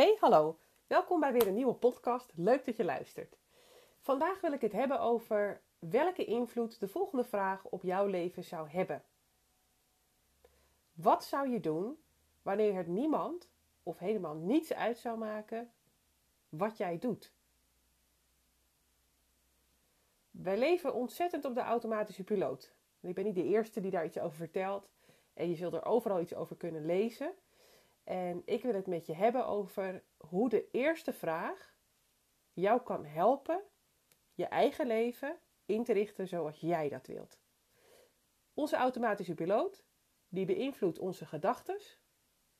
Hey, hallo. Welkom bij weer een nieuwe podcast. Leuk dat je luistert. Vandaag wil ik het hebben over welke invloed de volgende vraag op jouw leven zou hebben. Wat zou je doen wanneer het niemand of helemaal niets uit zou maken wat jij doet? Wij leven ontzettend op de automatische piloot. Ik ben niet de eerste die daar iets over vertelt. En je zult er overal iets over kunnen lezen. En ik wil het met je hebben over hoe de eerste vraag jou kan helpen je eigen leven in te richten zoals jij dat wilt. Onze automatische piloot die beïnvloedt onze gedachten,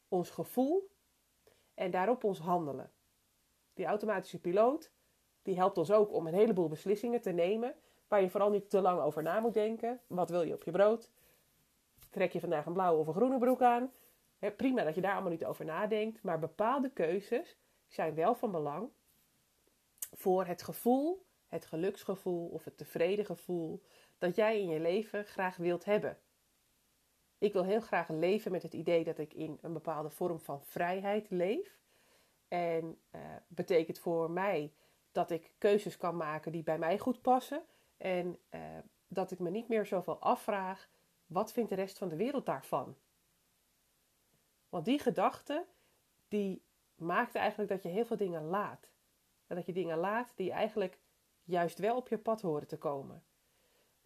ons gevoel en daarop ons handelen. Die automatische piloot die helpt ons ook om een heleboel beslissingen te nemen waar je vooral niet te lang over na moet denken. Wat wil je op je brood? Trek je vandaag een blauwe of een groene broek aan? Prima dat je daar allemaal niet over nadenkt, maar bepaalde keuzes zijn wel van belang voor het gevoel, het geluksgevoel of het tevreden gevoel dat jij in je leven graag wilt hebben. Ik wil heel graag leven met het idee dat ik in een bepaalde vorm van vrijheid leef. En uh, betekent voor mij dat ik keuzes kan maken die bij mij goed passen. En uh, dat ik me niet meer zoveel afvraag: wat vindt de rest van de wereld daarvan? Want die gedachte, die maakt eigenlijk dat je heel veel dingen laat. En dat je dingen laat die eigenlijk juist wel op je pad horen te komen.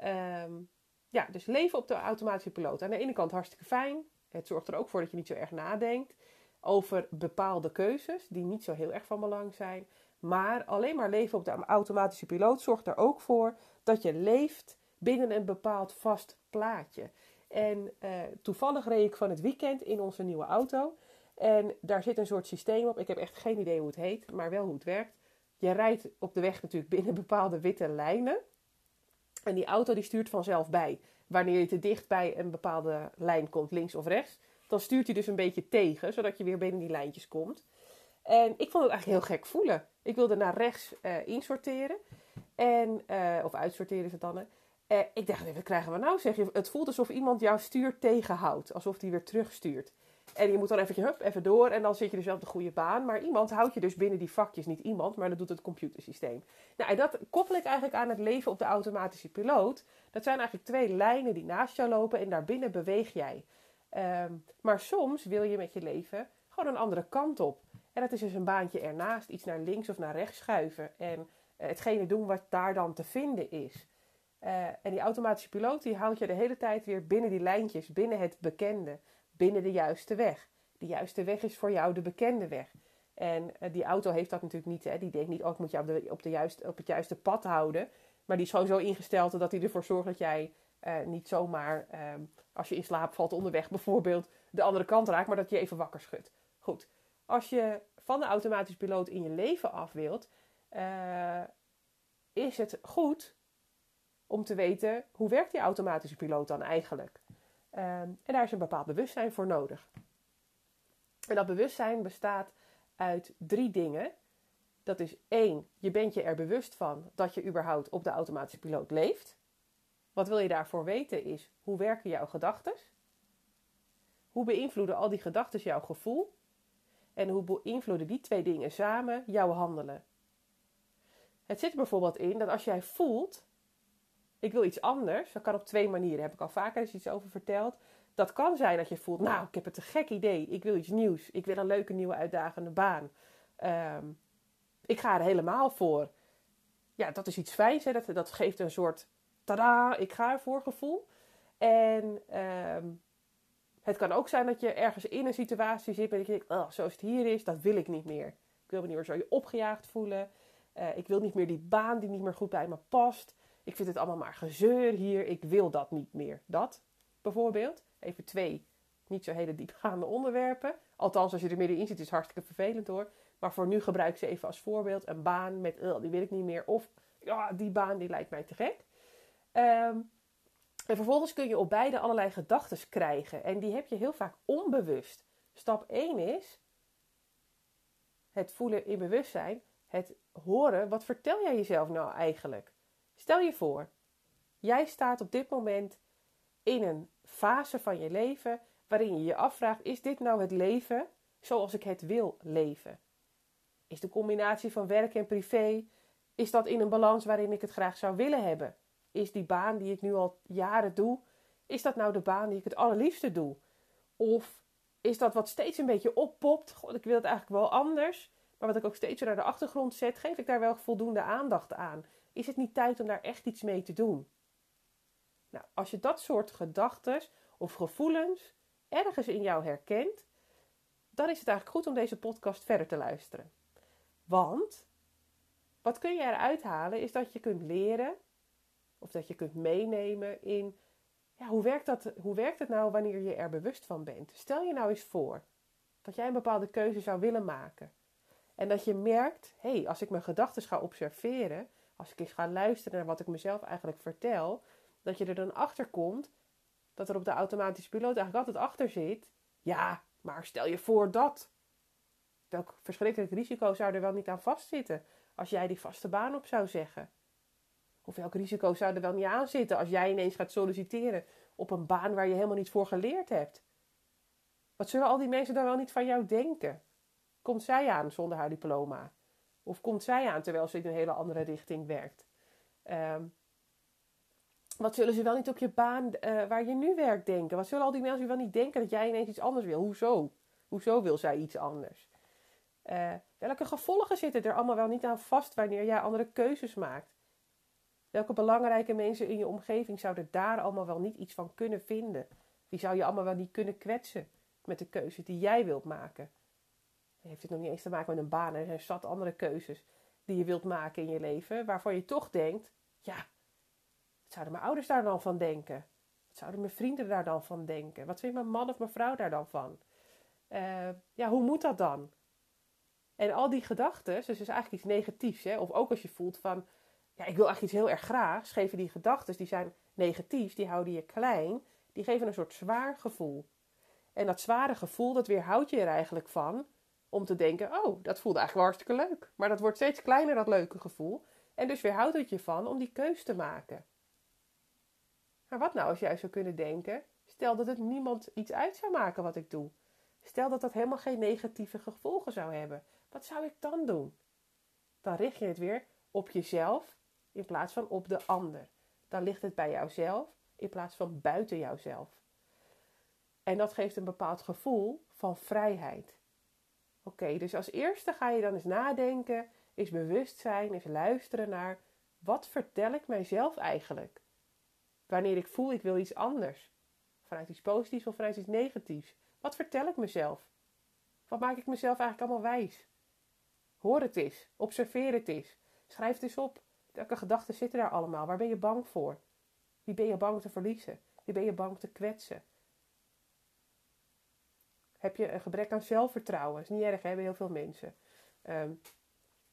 Um, ja, dus leven op de automatische piloot. Aan de ene kant hartstikke fijn. Het zorgt er ook voor dat je niet zo erg nadenkt over bepaalde keuzes die niet zo heel erg van belang zijn. Maar alleen maar leven op de automatische piloot zorgt er ook voor dat je leeft binnen een bepaald vast plaatje. En uh, toevallig reed ik van het weekend in onze nieuwe auto. En daar zit een soort systeem op. Ik heb echt geen idee hoe het heet, maar wel hoe het werkt. Je rijdt op de weg natuurlijk binnen bepaalde witte lijnen. En die auto die stuurt vanzelf bij. Wanneer je te dicht bij een bepaalde lijn komt, links of rechts, dan stuurt hij dus een beetje tegen, zodat je weer binnen die lijntjes komt. En ik vond het eigenlijk heel gek voelen. Ik wilde naar rechts uh, insorteren. En, uh, of uitsorteren is het dan. Uh, ik dacht, wat krijgen we nou? Zeg je, het voelt alsof iemand jouw stuur tegenhoudt. Alsof die weer terugstuurt. En je moet dan eventjes, hup, even door. En dan zit je dus wel op de goede baan. Maar iemand houdt je dus binnen die vakjes. Niet iemand, maar dat doet het computersysteem. Nou, dat koppel ik eigenlijk aan het leven op de automatische piloot. Dat zijn eigenlijk twee lijnen die naast jou lopen. En daarbinnen beweeg jij. Um, maar soms wil je met je leven gewoon een andere kant op. En dat is dus een baantje ernaast. Iets naar links of naar rechts schuiven. En uh, hetgene doen wat daar dan te vinden is. Uh, en die automatische piloot die houdt je de hele tijd weer binnen die lijntjes, binnen het bekende, binnen de juiste weg. De juiste weg is voor jou de bekende weg. En uh, die auto heeft dat natuurlijk niet. Hè? Die denkt niet, oh, ik moet jou op, de, op, de op het juiste pad houden. Maar die is gewoon zo ingesteld dat hij ervoor zorgt dat jij uh, niet zomaar, um, als je in slaap valt onderweg bijvoorbeeld, de andere kant raakt, maar dat je even wakker schudt. Goed, als je van de automatische piloot in je leven af wilt, is het goed om te weten hoe werkt die automatische piloot dan eigenlijk. Um, en daar is een bepaald bewustzijn voor nodig. En dat bewustzijn bestaat uit drie dingen. Dat is één, je bent je er bewust van dat je überhaupt op de automatische piloot leeft. Wat wil je daarvoor weten is, hoe werken jouw gedachten? Hoe beïnvloeden al die gedachten jouw gevoel? En hoe beïnvloeden die twee dingen samen jouw handelen? Het zit bijvoorbeeld in dat als jij voelt ik wil iets anders. Dat kan op twee manieren. Heb ik al vaker eens iets over verteld. Dat kan zijn dat je voelt, nou, ik heb het een gek idee. Ik wil iets nieuws. Ik wil een leuke, nieuwe, uitdagende baan. Um, ik ga er helemaal voor. Ja, dat is iets fijns. Hè? Dat, dat geeft een soort, tada, ik ga ervoor gevoel. En um, het kan ook zijn dat je ergens in een situatie zit en je denkt, oh, zoals het hier is, dat wil ik niet meer. Ik wil me niet meer zo opgejaagd voelen. Uh, ik wil niet meer die baan die niet meer goed bij me past. Ik vind het allemaal maar gezeur hier. Ik wil dat niet meer. Dat bijvoorbeeld. Even twee niet zo hele diepgaande onderwerpen. Althans, als je er middenin zit, is het hartstikke vervelend hoor. Maar voor nu gebruik ik ze even als voorbeeld. Een baan met, uh, die wil ik niet meer. Of, ja, die baan die lijkt mij te gek. Um, en vervolgens kun je op beide allerlei gedachten krijgen. En die heb je heel vaak onbewust. Stap 1 is het voelen in bewustzijn. Het horen, wat vertel jij jezelf nou eigenlijk? Stel je voor, jij staat op dit moment in een fase van je leven waarin je je afvraagt: is dit nou het leven zoals ik het wil leven? Is de combinatie van werk en privé, is dat in een balans waarin ik het graag zou willen hebben? Is die baan die ik nu al jaren doe, is dat nou de baan die ik het allerliefste doe? Of is dat wat steeds een beetje oppopt? God, ik wil het eigenlijk wel anders. Maar wat ik ook steeds naar de achtergrond zet, geef ik daar wel voldoende aandacht aan? Is het niet tijd om daar echt iets mee te doen? Nou, als je dat soort gedachten of gevoelens ergens in jou herkent, dan is het eigenlijk goed om deze podcast verder te luisteren. Want wat kun je eruit halen is dat je kunt leren of dat je kunt meenemen in ja, hoe, werkt dat, hoe werkt het nou wanneer je er bewust van bent? Stel je nou eens voor dat jij een bepaalde keuze zou willen maken. En dat je merkt, hé, hey, als ik mijn gedachten ga observeren, als ik eens ga luisteren naar wat ik mezelf eigenlijk vertel, dat je er dan achter komt dat er op de automatische piloot eigenlijk altijd achter zit. Ja, maar stel je voor dat. Welk verschrikkelijk risico zou er wel niet aan vastzitten als jij die vaste baan op zou zeggen? Of welk risico zou er wel niet aan zitten als jij ineens gaat solliciteren op een baan waar je helemaal niet voor geleerd hebt? Wat zullen al die mensen dan wel niet van jou denken? Komt zij aan zonder haar diploma? Of komt zij aan terwijl ze in een hele andere richting werkt? Um, wat zullen ze wel niet op je baan uh, waar je nu werkt denken? Wat zullen al die mensen wel niet denken dat jij ineens iets anders wil? Hoezo? Hoezo wil zij iets anders? Uh, welke gevolgen zitten er allemaal wel niet aan vast wanneer jij andere keuzes maakt? Welke belangrijke mensen in je omgeving zouden daar allemaal wel niet iets van kunnen vinden? Wie zou je allemaal wel niet kunnen kwetsen met de keuzes die jij wilt maken? Heeft het nog niet eens te maken met een baan. Er zijn zat andere keuzes die je wilt maken in je leven, waarvan je toch denkt: ja, zouden mijn ouders daar dan van denken? Wat zouden mijn vrienden daar dan van denken? Wat vindt mijn man of mijn vrouw daar dan van? Uh, ja, hoe moet dat dan? En al die gedachten, dus is eigenlijk iets negatiefs. Hè? Of ook als je voelt van, ja, ik wil eigenlijk iets heel erg graag. Geven die gedachten, die zijn negatief, die houden je klein. Die geven een soort zwaar gevoel. En dat zware gevoel, dat weerhoudt je er eigenlijk van om te denken, oh, dat voelde eigenlijk wel hartstikke leuk. Maar dat wordt steeds kleiner, dat leuke gevoel. En dus weerhoudt het je van om die keus te maken. Maar wat nou als jij zou kunnen denken: stel dat het niemand iets uit zou maken wat ik doe. Stel dat dat helemaal geen negatieve gevolgen zou hebben. Wat zou ik dan doen? Dan richt je het weer op jezelf in plaats van op de ander. Dan ligt het bij jouzelf in plaats van buiten jouzelf. En dat geeft een bepaald gevoel van vrijheid. Oké, dus als eerste ga je dan eens nadenken, eens bewust zijn, eens luisteren naar wat vertel ik mijzelf eigenlijk? Wanneer ik voel ik wil iets anders. Vanuit iets positiefs of vanuit iets negatiefs. Wat vertel ik mezelf? Wat maak ik mezelf eigenlijk allemaal wijs? Hoor het eens. Observeer het eens. Schrijf het eens op. Welke gedachten zitten daar allemaal? Waar ben je bang voor? Wie ben je bang te verliezen? Wie ben je bang te kwetsen? Heb je een gebrek aan zelfvertrouwen? Dat is niet erg, hè? hebben heel veel mensen. Um,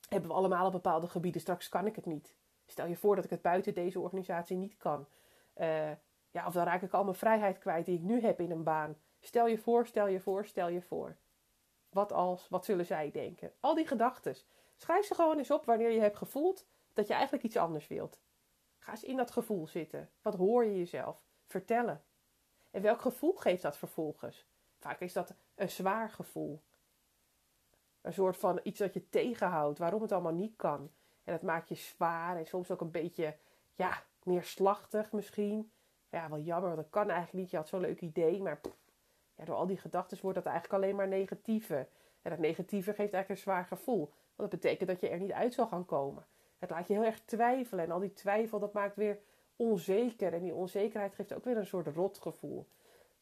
hebben we allemaal op bepaalde gebieden. Straks kan ik het niet. Stel je voor dat ik het buiten deze organisatie niet kan. Uh, ja, of dan raak ik al mijn vrijheid kwijt die ik nu heb in een baan. Stel je voor, stel je voor, stel je voor. Wat als, wat zullen zij denken? Al die gedachten. Schrijf ze gewoon eens op wanneer je hebt gevoeld dat je eigenlijk iets anders wilt. Ga eens in dat gevoel zitten. Wat hoor je jezelf? Vertellen. En welk gevoel geeft dat vervolgens? Vaak is dat een zwaar gevoel. Een soort van iets dat je tegenhoudt, waarom het allemaal niet kan. En dat maakt je zwaar en soms ook een beetje, ja, neerslachtig misschien. Ja, wel jammer, want dat kan eigenlijk niet. Je had zo'n leuk idee, maar ja, door al die gedachten wordt dat eigenlijk alleen maar negatieve. En dat negatieve geeft eigenlijk een zwaar gevoel. Want dat betekent dat je er niet uit zal gaan komen. Het laat je heel erg twijfelen. En al die twijfel, dat maakt weer onzeker. En die onzekerheid geeft ook weer een soort rotgevoel.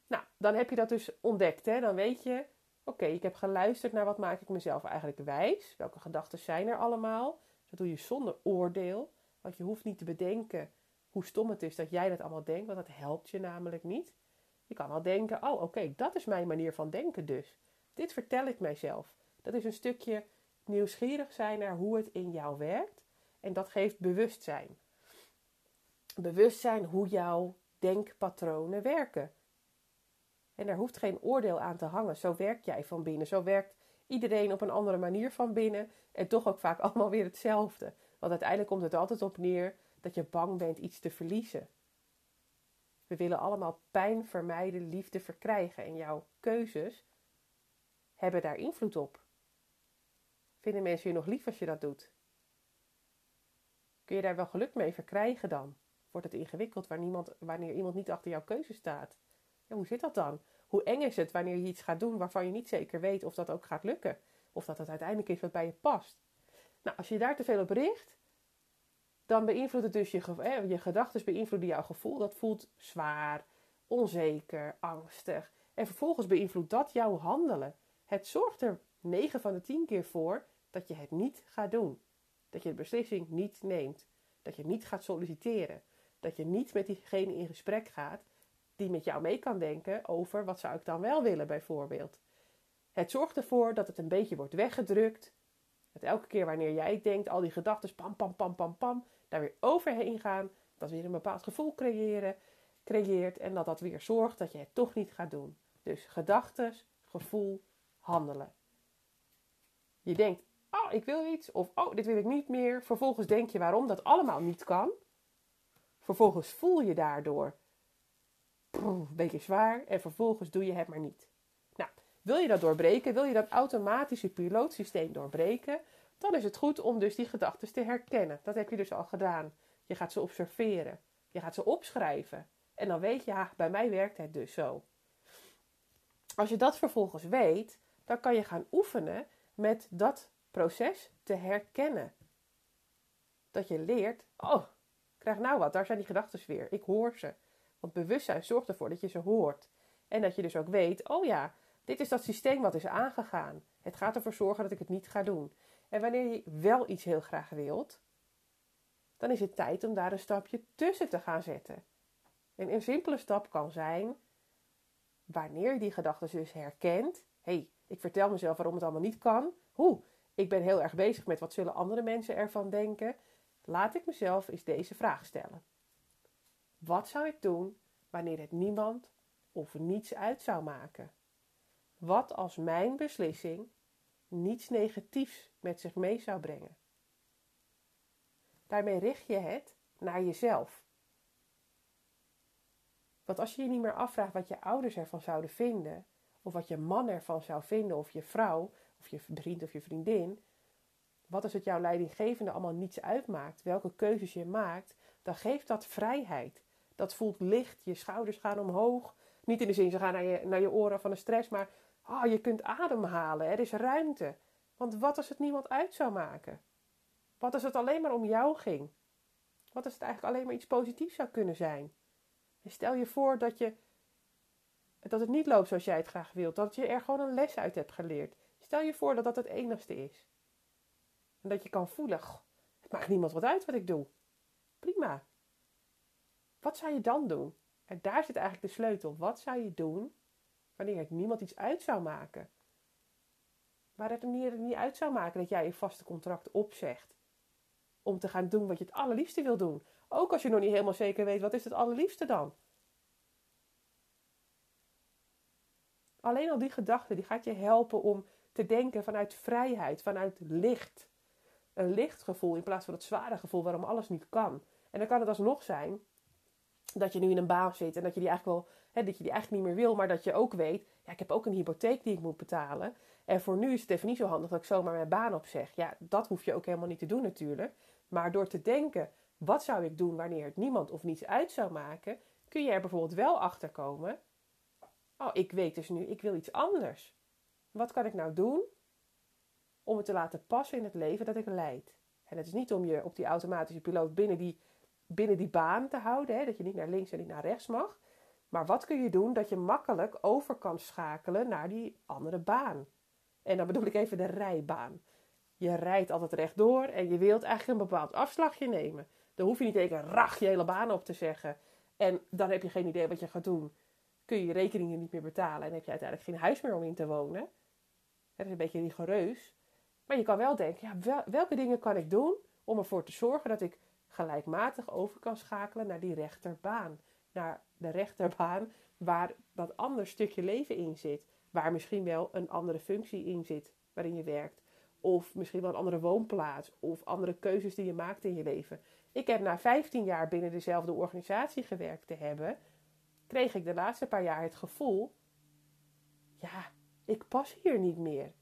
Nou, dan heb je dat dus ontdekt. Hè? Dan weet je, oké, ik heb geluisterd naar wat maak ik mezelf eigenlijk wijs. Welke gedachten zijn er allemaal? Dat doe je zonder oordeel. Want je hoeft niet te bedenken hoe stom het is dat jij dat allemaal denkt, want dat helpt je namelijk niet. Je kan wel denken, oh oké, dat is mijn manier van denken dus. Dit vertel ik mijzelf. Dat is een stukje nieuwsgierig zijn naar hoe het in jou werkt. En dat geeft bewustzijn. Bewustzijn hoe jouw denkpatronen werken. En daar hoeft geen oordeel aan te hangen. Zo werk jij van binnen. Zo werkt iedereen op een andere manier van binnen. En toch ook vaak allemaal weer hetzelfde. Want uiteindelijk komt het altijd op neer dat je bang bent iets te verliezen. We willen allemaal pijn vermijden, liefde verkrijgen en jouw keuzes hebben daar invloed op. Vinden mensen je nog lief als je dat doet? Kun je daar wel geluk mee verkrijgen dan? Wordt het ingewikkeld wanneer iemand, wanneer iemand niet achter jouw keuze staat? Ja, hoe zit dat dan? Hoe eng is het wanneer je iets gaat doen waarvan je niet zeker weet of dat ook gaat lukken? Of dat het uiteindelijk is wat bij je past? Nou, als je daar te veel op richt, dan beïnvloedt het dus je, je gedachten, beïnvloeden jouw gevoel. Dat voelt zwaar, onzeker, angstig. En vervolgens beïnvloedt dat jouw handelen. Het zorgt er 9 van de 10 keer voor dat je het niet gaat doen. Dat je de beslissing niet neemt. Dat je niet gaat solliciteren. Dat je niet met diegene in gesprek gaat die met jou mee kan denken over wat zou ik dan wel willen bijvoorbeeld. Het zorgt ervoor dat het een beetje wordt weggedrukt. Dat elke keer wanneer jij denkt, al die gedachten pam, pam, pam, pam, pam, daar weer overheen gaan. Dat weer een bepaald gevoel creëren, creëert en dat dat weer zorgt dat je het toch niet gaat doen. Dus gedachten, gevoel, handelen. Je denkt, oh, ik wil iets, of oh, dit wil ik niet meer. Vervolgens denk je waarom dat allemaal niet kan. Vervolgens voel je daardoor een beetje zwaar en vervolgens doe je het maar niet. Nou, wil je dat doorbreken, wil je dat automatische pilootsysteem doorbreken, dan is het goed om dus die gedachten te herkennen. Dat heb je dus al gedaan. Je gaat ze observeren. Je gaat ze opschrijven. En dan weet je, ja, bij mij werkt het dus zo. Als je dat vervolgens weet, dan kan je gaan oefenen met dat proces te herkennen. Dat je leert, oh, krijg nou wat, daar zijn die gedachten weer. Ik hoor ze. Want bewustzijn zorgt ervoor dat je ze hoort. En dat je dus ook weet, oh ja, dit is dat systeem wat is aangegaan. Het gaat ervoor zorgen dat ik het niet ga doen. En wanneer je wel iets heel graag wilt, dan is het tijd om daar een stapje tussen te gaan zetten. En een simpele stap kan zijn, wanneer je die gedachten dus herkent, hé, hey, ik vertel mezelf waarom het allemaal niet kan. Hoe? Ik ben heel erg bezig met wat zullen andere mensen ervan denken. Laat ik mezelf eens deze vraag stellen. Wat zou ik doen wanneer het niemand of niets uit zou maken? Wat als mijn beslissing niets negatiefs met zich mee zou brengen? Daarmee richt je het naar jezelf. Want als je je niet meer afvraagt wat je ouders ervan zouden vinden, of wat je man ervan zou vinden, of je vrouw, of je vriend of je vriendin, wat als het jouw leidinggevende allemaal niets uitmaakt, welke keuzes je maakt, dan geeft dat vrijheid. Dat voelt licht, je schouders gaan omhoog. Niet in de zin, ze gaan naar je, naar je oren van de stress, maar oh, je kunt ademhalen. Er is ruimte. Want wat als het niemand uit zou maken? Wat als het alleen maar om jou ging? Wat als het eigenlijk alleen maar iets positiefs zou kunnen zijn? En stel je voor dat, je, dat het niet loopt zoals jij het graag wilt. Dat je er gewoon een les uit hebt geleerd. Stel je voor dat dat het enigste is. En dat je kan voelen, het maakt niemand wat uit wat ik doe. Prima. Wat zou je dan doen? En daar zit eigenlijk de sleutel. Wat zou je doen wanneer het niemand iets uit zou maken? Waar het er niet uit zou maken dat jij je vaste contract opzegt. Om te gaan doen wat je het allerliefste wil doen. Ook als je nog niet helemaal zeker weet, wat is het allerliefste dan? Alleen al die gedachte, die gaat je helpen om te denken vanuit vrijheid, vanuit licht. Een licht gevoel in plaats van het zware gevoel waarom alles niet kan. En dan kan het alsnog zijn dat je nu in een baan zit en dat je die eigenlijk wel, hè, dat je die eigenlijk niet meer wil, maar dat je ook weet, ja, ik heb ook een hypotheek die ik moet betalen. En voor nu is het even niet zo handig dat ik zomaar mijn baan opzeg. Ja, dat hoef je ook helemaal niet te doen natuurlijk. Maar door te denken, wat zou ik doen wanneer het niemand of niets uit zou maken, kun je er bijvoorbeeld wel achter komen. Oh, ik weet dus nu, ik wil iets anders. Wat kan ik nou doen om het te laten passen in het leven dat ik leid? En het is niet om je op die automatische piloot binnen die binnen die baan te houden. Hè? Dat je niet naar links en niet naar rechts mag. Maar wat kun je doen dat je makkelijk over kan schakelen naar die andere baan? En dan bedoel ik even de rijbaan. Je rijdt altijd rechtdoor en je wilt eigenlijk een bepaald afslagje nemen. Dan hoef je niet tegen rach je hele baan op te zeggen. En dan heb je geen idee wat je gaat doen. Kun je je rekeningen niet meer betalen en heb je uiteindelijk geen huis meer om in te wonen. Dat is een beetje rigoureus. Maar je kan wel denken, ja, welke dingen kan ik doen om ervoor te zorgen dat ik gelijkmatig over kan schakelen naar die rechterbaan. Naar de rechterbaan waar dat ander stukje leven in zit. Waar misschien wel een andere functie in zit waarin je werkt. Of misschien wel een andere woonplaats. Of andere keuzes die je maakt in je leven. Ik heb na 15 jaar binnen dezelfde organisatie gewerkt te hebben. Kreeg ik de laatste paar jaar het gevoel. Ja, ik pas hier niet meer.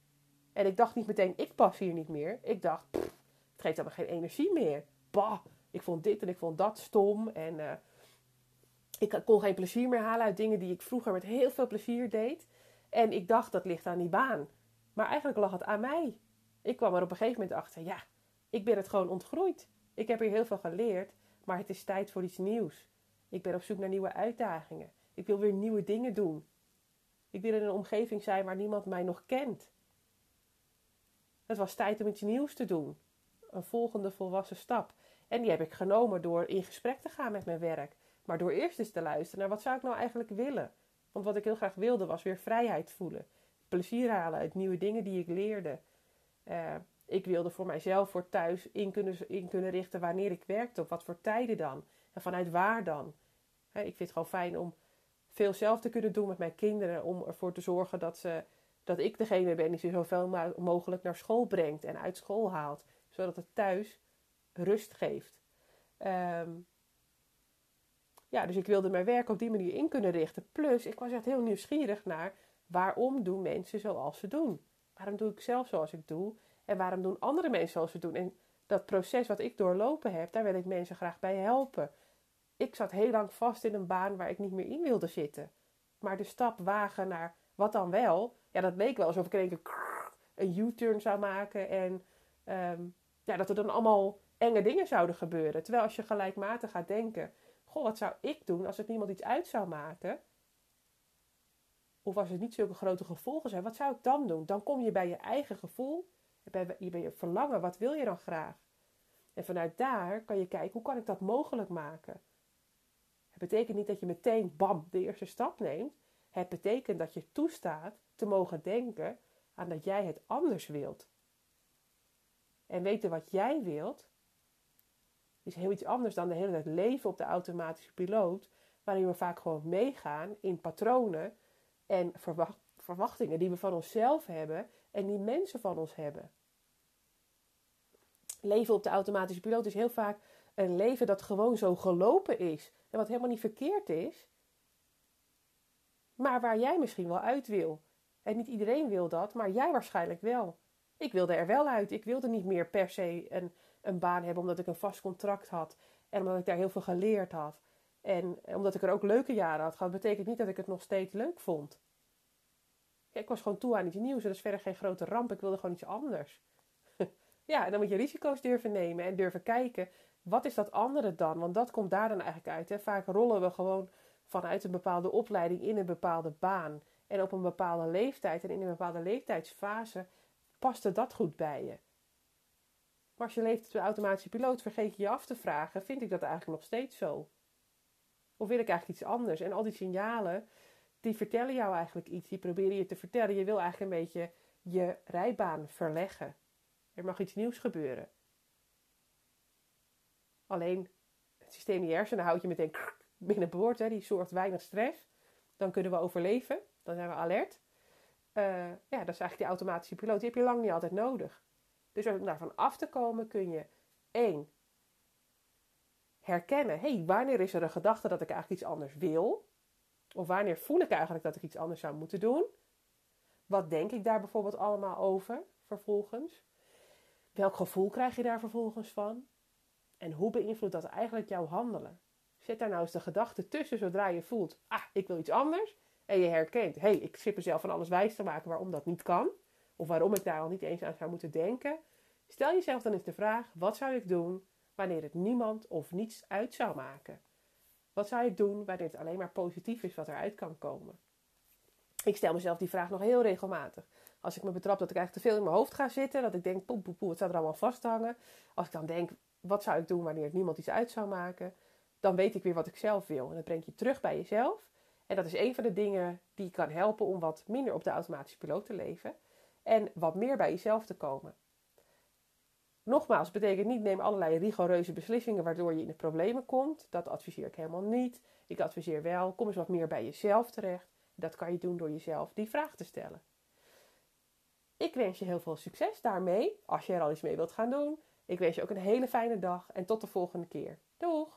En ik dacht niet meteen, ik pas hier niet meer. Ik dacht, pff, het geeft allemaal geen energie meer. Bah, ik vond dit en ik vond dat stom. En uh, ik kon geen plezier meer halen uit dingen die ik vroeger met heel veel plezier deed. En ik dacht, dat ligt aan die baan. Maar eigenlijk lag het aan mij. Ik kwam er op een gegeven moment achter, ja, ik ben het gewoon ontgroeid. Ik heb hier heel veel geleerd, maar het is tijd voor iets nieuws. Ik ben op zoek naar nieuwe uitdagingen. Ik wil weer nieuwe dingen doen. Ik wil in een omgeving zijn waar niemand mij nog kent. Het was tijd om iets nieuws te doen. Een volgende volwassen stap. En die heb ik genomen door in gesprek te gaan met mijn werk. Maar door eerst eens te luisteren naar wat zou ik nou eigenlijk willen. Want wat ik heel graag wilde was weer vrijheid voelen. Plezier halen uit nieuwe dingen die ik leerde. Uh, ik wilde voor mijzelf voor thuis in kunnen, in kunnen richten wanneer ik werkte. Op wat voor tijden dan. En vanuit waar dan. ik vind het gewoon fijn om veel zelf te kunnen doen met mijn kinderen. Om ervoor te zorgen dat, ze, dat ik degene ben die ze zoveel mogelijk naar school brengt en uit school haalt. Zodat het thuis rust geeft. Um, ja, dus ik wilde mijn werk op die manier in kunnen richten. Plus, ik was echt heel nieuwsgierig naar waarom doen mensen zoals ze doen? Waarom doe ik zelf zoals ik doe? En waarom doen andere mensen zoals ze doen? En dat proces wat ik doorlopen heb, daar wil ik mensen graag bij helpen. Ik zat heel lang vast in een baan waar ik niet meer in wilde zitten. Maar de stap wagen naar wat dan wel, ja, dat leek wel alsof ik in keer een U-turn zou maken. En um, ja, dat er dan allemaal enge dingen zouden gebeuren. Terwijl als je gelijkmatig gaat denken, goh, wat zou ik doen als het niemand iets uit zou maken? Of als het niet zulke grote gevolgen zijn, wat zou ik dan doen? Dan kom je bij je eigen gevoel, bij je, je verlangen, wat wil je dan graag? En vanuit daar kan je kijken, hoe kan ik dat mogelijk maken? Het betekent niet dat je meteen, bam, de eerste stap neemt. Het betekent dat je toestaat te mogen denken aan dat jij het anders wilt. En weten wat jij wilt, is heel iets anders dan de hele tijd leven op de automatische piloot, waarin we vaak gewoon meegaan in patronen en verwachtingen die we van onszelf hebben en die mensen van ons hebben. Leven op de automatische piloot is heel vaak een leven dat gewoon zo gelopen is en wat helemaal niet verkeerd is, maar waar jij misschien wel uit wil. En niet iedereen wil dat, maar jij waarschijnlijk wel. Ik wilde er wel uit. Ik wilde niet meer per se een een baan hebben omdat ik een vast contract had. En omdat ik daar heel veel geleerd had. En omdat ik er ook leuke jaren had gehad, betekent niet dat ik het nog steeds leuk vond. ik was gewoon toe aan iets nieuws en dat is verder geen grote ramp. Ik wilde gewoon iets anders. ja, en dan moet je risico's durven nemen en durven kijken. Wat is dat andere dan? Want dat komt daar dan eigenlijk uit. Hè? Vaak rollen we gewoon vanuit een bepaalde opleiding in een bepaalde baan. En op een bepaalde leeftijd en in een bepaalde leeftijdsfase paste dat goed bij je. Maar als je leeft op de automatische piloot, vergeet je je af te vragen: vind ik dat eigenlijk nog steeds zo? Of wil ik eigenlijk iets anders? En al die signalen, die vertellen jou eigenlijk iets. Die proberen je te vertellen. Je wil eigenlijk een beetje je rijbaan verleggen. Er mag iets nieuws gebeuren. Alleen het systeem je hersenen houdt je meteen binnenboord. Hè. Die zorgt weinig stress. Dan kunnen we overleven. Dan zijn we alert. Uh, ja, dat is eigenlijk die automatische piloot. Die heb je lang niet altijd nodig. Dus om daarvan af te komen kun je één herkennen. hey, wanneer is er een gedachte dat ik eigenlijk iets anders wil? Of wanneer voel ik eigenlijk dat ik iets anders zou moeten doen? Wat denk ik daar bijvoorbeeld allemaal over vervolgens? Welk gevoel krijg je daar vervolgens van? En hoe beïnvloedt dat eigenlijk jouw handelen? Zet daar nou eens de gedachte tussen zodra je voelt, ah, ik wil iets anders. En je herkent, hé, hey, ik zit mezelf van alles wijs te maken waarom dat niet kan of waarom ik daar al niet eens aan zou moeten denken, stel jezelf dan eens de vraag: wat zou ik doen wanneer het niemand of niets uit zou maken? Wat zou ik doen wanneer het alleen maar positief is wat eruit kan komen? Ik stel mezelf die vraag nog heel regelmatig. Als ik me betrap dat ik eigenlijk te veel in mijn hoofd ga zitten, dat ik denk, poep, poep, poep, het zou er allemaal vasthangen. Als ik dan denk, wat zou ik doen wanneer het niemand iets uit zou maken? Dan weet ik weer wat ik zelf wil. En dat brengt je terug bij jezelf. En dat is een van de dingen die kan helpen om wat minder op de automatische piloot te leven en wat meer bij jezelf te komen. Nogmaals, betekent niet neem allerlei rigoureuze beslissingen waardoor je in de problemen komt. Dat adviseer ik helemaal niet. Ik adviseer wel, kom eens wat meer bij jezelf terecht. Dat kan je doen door jezelf die vraag te stellen. Ik wens je heel veel succes daarmee, als je er al iets mee wilt gaan doen. Ik wens je ook een hele fijne dag en tot de volgende keer. Doeg!